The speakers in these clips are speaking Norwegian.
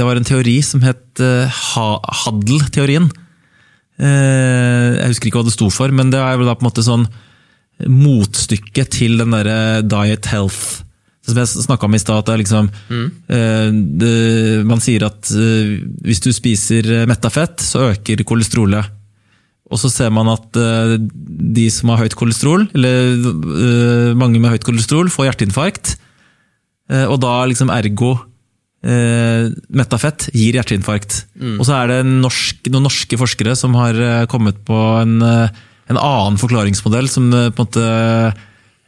det var en teori som het uh, Haddel-teorien. Uh, jeg husker ikke hva det sto for, men det er vel da på en måte sånn motstykke til den derre diet health. Som jeg snakka om i stad, at liksom mm. uh, det, Man sier at hvis du spiser metta fett, så øker kolesterolet. Og så ser man at de som har høyt kolesterol, eller mange med høyt kolesterol, får hjerteinfarkt. og da liksom ergo eh, metafett gir hjerteinfarkt. Mm. Og så er det norsk, noen norske forskere som har eh, kommet på en, eh, en annen forklaringsmodell som på en måte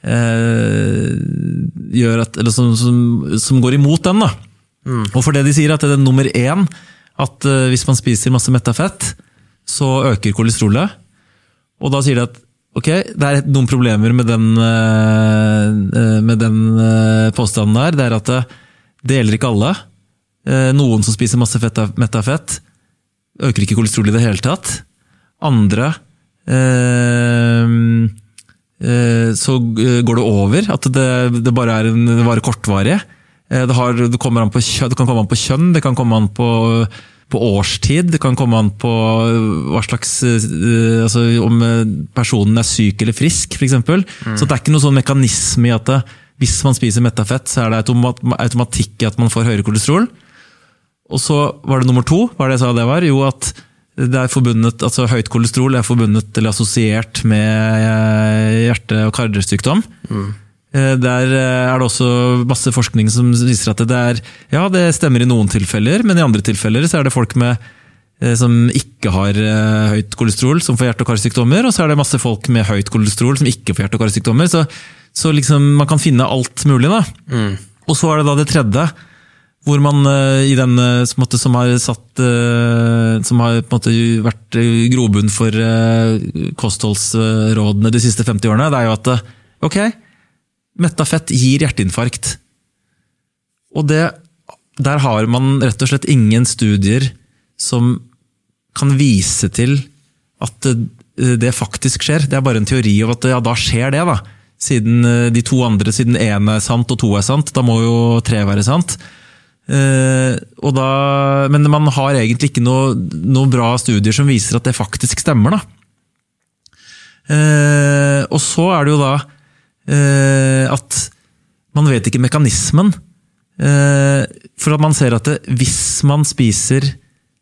eh, gjør at, eller som, som, som, går imot den. da. Mm. Og for det de sier, at det er nummer én at uh, hvis man spiser masse metafett, så øker kolesterolet. Og da sier de at ok, det er noen problemer med den, uh, med den uh, påstanden der. Det er at det gjelder ikke alle. Eh, noen som spiser masse fett, metta fett, øker ikke kolesterol i det hele tatt. Andre eh, eh, så går det over. At det, det bare er en, det varer kortvarig. Det, har, det, på, det, kan komme an på kjønn, det kan komme an på, på årstid, det kan komme an på hva slags altså Om personen er syk eller frisk, f.eks. Mm. Så det er ikke noen sånn mekanisme i at det, hvis man spiser metta fett, så er det automatikk i at man får høyere kolesterol. Og så var det nummer to. Hva er det jeg sa det var? Jo, at det er forbundet, altså høyt kolesterol er forbundet eller assosiert med eh, hjerte- og karsykdom. Mm. Eh, der eh, er det også masse forskning som viser at det er Ja, det stemmer i noen tilfeller, men i andre tilfeller så er det folk med, som ikke har høyt kolesterol, som får hjerte- og karsykdommer. Og så er det masse folk med høyt kolesterol som ikke får hjerte- og karsykdommer. Så så liksom, man kan finne alt mulig. da. Mm. Og så er det da det tredje, hvor man uh, i den måte, som har satt Som har måte vært grobunn for kostholdsrådene de siste 50 årene, det er jo at ok, metta fett gir hjerteinfarkt. Og det, der har man rett og slett ingen studier som kan vise til at det, det faktisk skjer. Det er bare en teori av at ja, da skjer det. da. Siden eh, de to andre, siden én er sant og to er sant, da må jo tre være sant. og da, men man har egentlig ikke noen noe bra studier som viser at det faktisk stemmer. Da. Eh, og så er det jo da eh, at man vet ikke mekanismen. Eh, for at man ser at det, hvis man spiser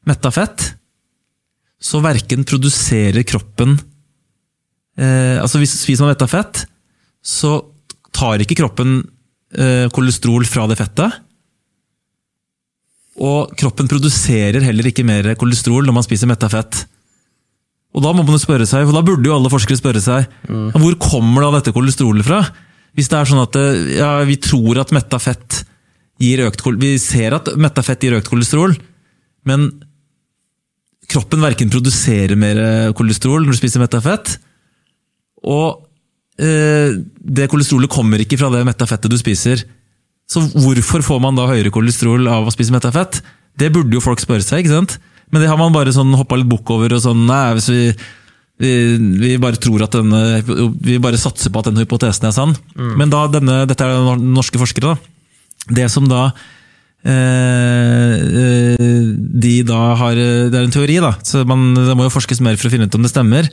metta fett, så verken produserer kroppen eh, Altså hvis spiser man spiser fett, så tar ikke kroppen eh, kolesterol fra det fettet. Og kroppen produserer heller ikke mer kolesterol når man spiser metta fett. Og da må man jo spørre seg, for da burde jo alle forskere spørre seg mm. hvor kommer da dette kolesterolet fra? Hvis det er sånn at eh, ja, vi tror at metta fett gir økt Vi ser at metta fett gir økt kolesterol, men kroppen verken produserer mer kolesterol når du spiser metta fett, og Eh, det kolesterolet kommer ikke fra det metta fettet du spiser. Så hvorfor får man da høyere kolesterol av å spise metta fett? Det burde jo folk spørre seg, ikke sant? Men det har man bare sånn hoppa litt bukk over. og sånn, nei, hvis vi, vi, vi, bare tror at denne, vi bare satser på at den hypotesen er sann. Mm. Men da, denne, dette er norske forskere. da. Det som da eh, eh, de da har Det er en teori, da, så man, det må jo forskes mer for å finne ut om det stemmer.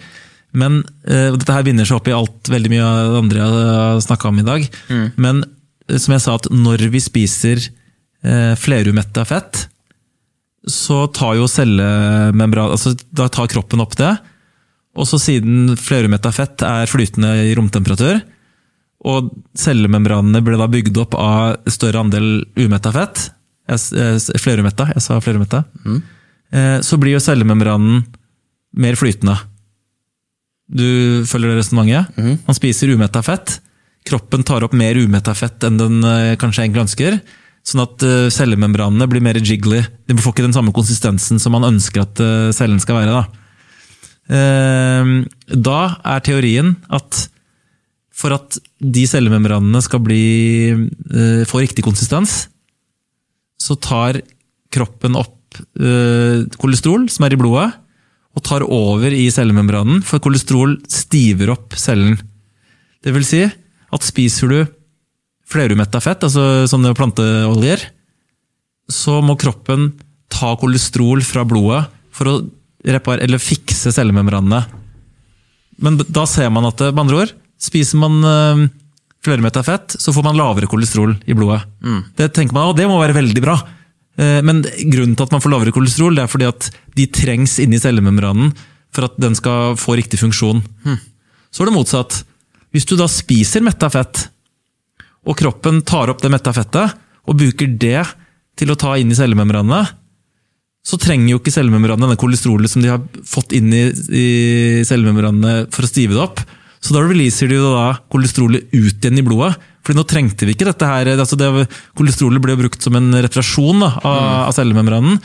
Men uh, Dette her binder seg opp i alt veldig mye av det andre jeg har snakka om i dag. Mm. Men uh, som jeg sa, at når vi spiser uh, flerumetta fett, så tar jo cellemembran altså Da tar kroppen opp det. Og så siden flerumetta fett er flytende i romtemperatur, og cellemembranene ble da bygd opp av større andel umetta fett Flerumetta, jeg sa flerumetta. Mm. Så blir jo cellemembranen mer flytende. Du følger det resonnementet? Mm. Man spiser umetta fett. Kroppen tar opp mer umetta fett enn den eh, kanskje egentlig ønsker. Sånn at cellemembranene blir mer jiggly. De får ikke den samme konsistensen som man ønsker at cellen skal være. Da. Uh, da er teorien at for at de cellemembranene skal bli, få riktig konsistens, så tar kroppen opp kolesterol som er i blodet, og tar over i cellemembranen, for kolesterol stiver opp cellen. Det vil si at spiser du flerumetta fett, altså sånne planteoljer, så må kroppen ta kolesterol fra blodet for å repar eller fikse cellemembranene. Men da ser man at med andre ord, spiser man øh, flermetta fett, så får man lavere kolesterol i blodet. Det tenker man, og det må være veldig bra. Eh, Men grunnen til at man får lavere kolesterol, det er fordi at de trengs inni cellemembranen for at den skal få riktig funksjon. Så er det motsatt. Hvis du da spiser metta fett, og kroppen tar opp det metta fettet og bruker det til å ta inn i cellemembranene, så trenger jo ikke cellemembranene denne kolesterolet som de har fått inn i, i cellemembranene for å stive det opp. Så da releaser de da kolesterolet ut igjen i blodet. Fordi nå trengte vi ikke dette her. altså det, Kolesterolet ble brukt som en reparasjon da, av, av cellemembranen,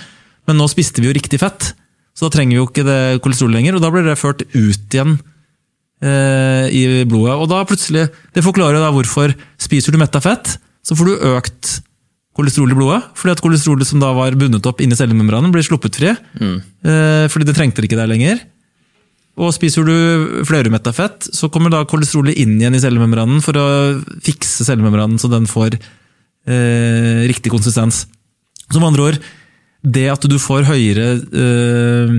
men nå spiste vi jo riktig fett. Så da trenger vi jo ikke det kolesterolet lenger, og da blir det ført ut igjen eh, i blodet. Og da plutselig, Det forklarer da hvorfor spiser du metta fett, så får du økt kolesterol i blodet. Fordi at kolesterolet som da var bundet opp inni cellemembranen, blir sluppet fri. Eh, fordi det trengte det ikke der lenger. Og spiser du flerumetta fett, så kommer da kolesterolet inn igjen i cellemembranen for å fikse cellemembranen så den får eh, riktig konsistens. Med andre ord, det at du får høyere eh,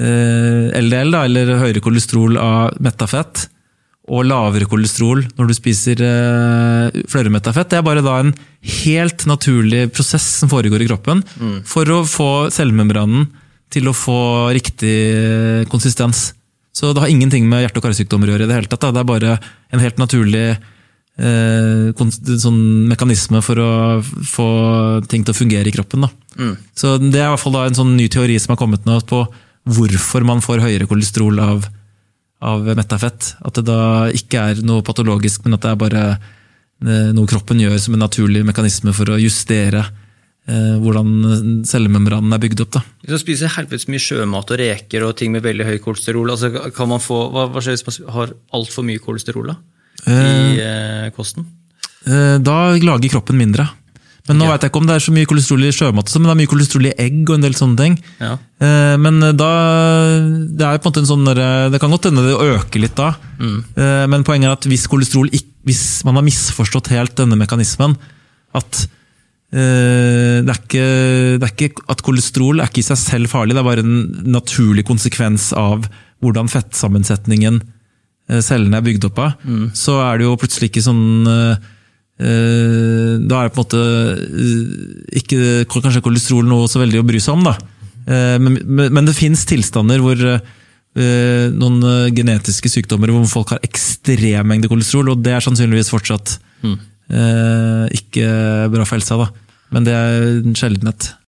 eh, LDL, da, eller høyere kolesterol av metta fett, og lavere kolesterol når du spiser eh, flerumetta fett, det er bare da en helt naturlig prosess som foregår i kroppen for å få cellemembranen til å få riktig konsistens. Så det har ingenting med hjerte- og karsykdommer å gjøre. i Det hele tatt. Da. Det er bare en helt naturlig eh, sånn mekanisme for å få ting til å fungere i kroppen. Da. Så Det er i hvert fall en sånn ny teori som har kommet nå på hvorfor man får høyere kolesterol av, av metafett. At det da ikke er noe patologisk, men at det er bare eh, noe kroppen gjør som en naturlig mekanisme for å justere hvordan cellemembranen er bygd opp. da. Hvis man spiser helvetes mye sjømat og reker og ting med veldig høy kolesterol, altså kan man få, hva, hva skjer hvis man har altfor mye kolesterol da? i eh, kosten? Eh, Da lager kroppen mindre. Men nå Ja. vet jeg ikke om det er så mye kolesterol i sjømat, sånn, men det er mye kolesterol i egg og en del sånne ting. Ja. Eh, Men da Det er på en måte en sånn Det kan godt hende det øker litt da. Eh, Men poenget er at hvis kolesterol Hvis man har misforstått helt denne mekanismen, at eh, det, er ikke, det er ikke at kolesterol er ikke i seg selv farlig, det er bare en naturlig konsekvens av hvordan fettsammensetningen eh, cellene er bygd opp av. Så er det jo plutselig ikke sånn eh, eh, Da er det på en måte eh, ikke kanskje kolesterol noe så veldig å bry seg om. da. Eh, Men, men det fins tilstander hvor eh, noen eh, genetiske sykdommer hvor folk har ekstrem mengde kolesterol, og det er sannsynligvis fortsatt eh, ikke bra for helsa. da. Men det er en sjeldenhet.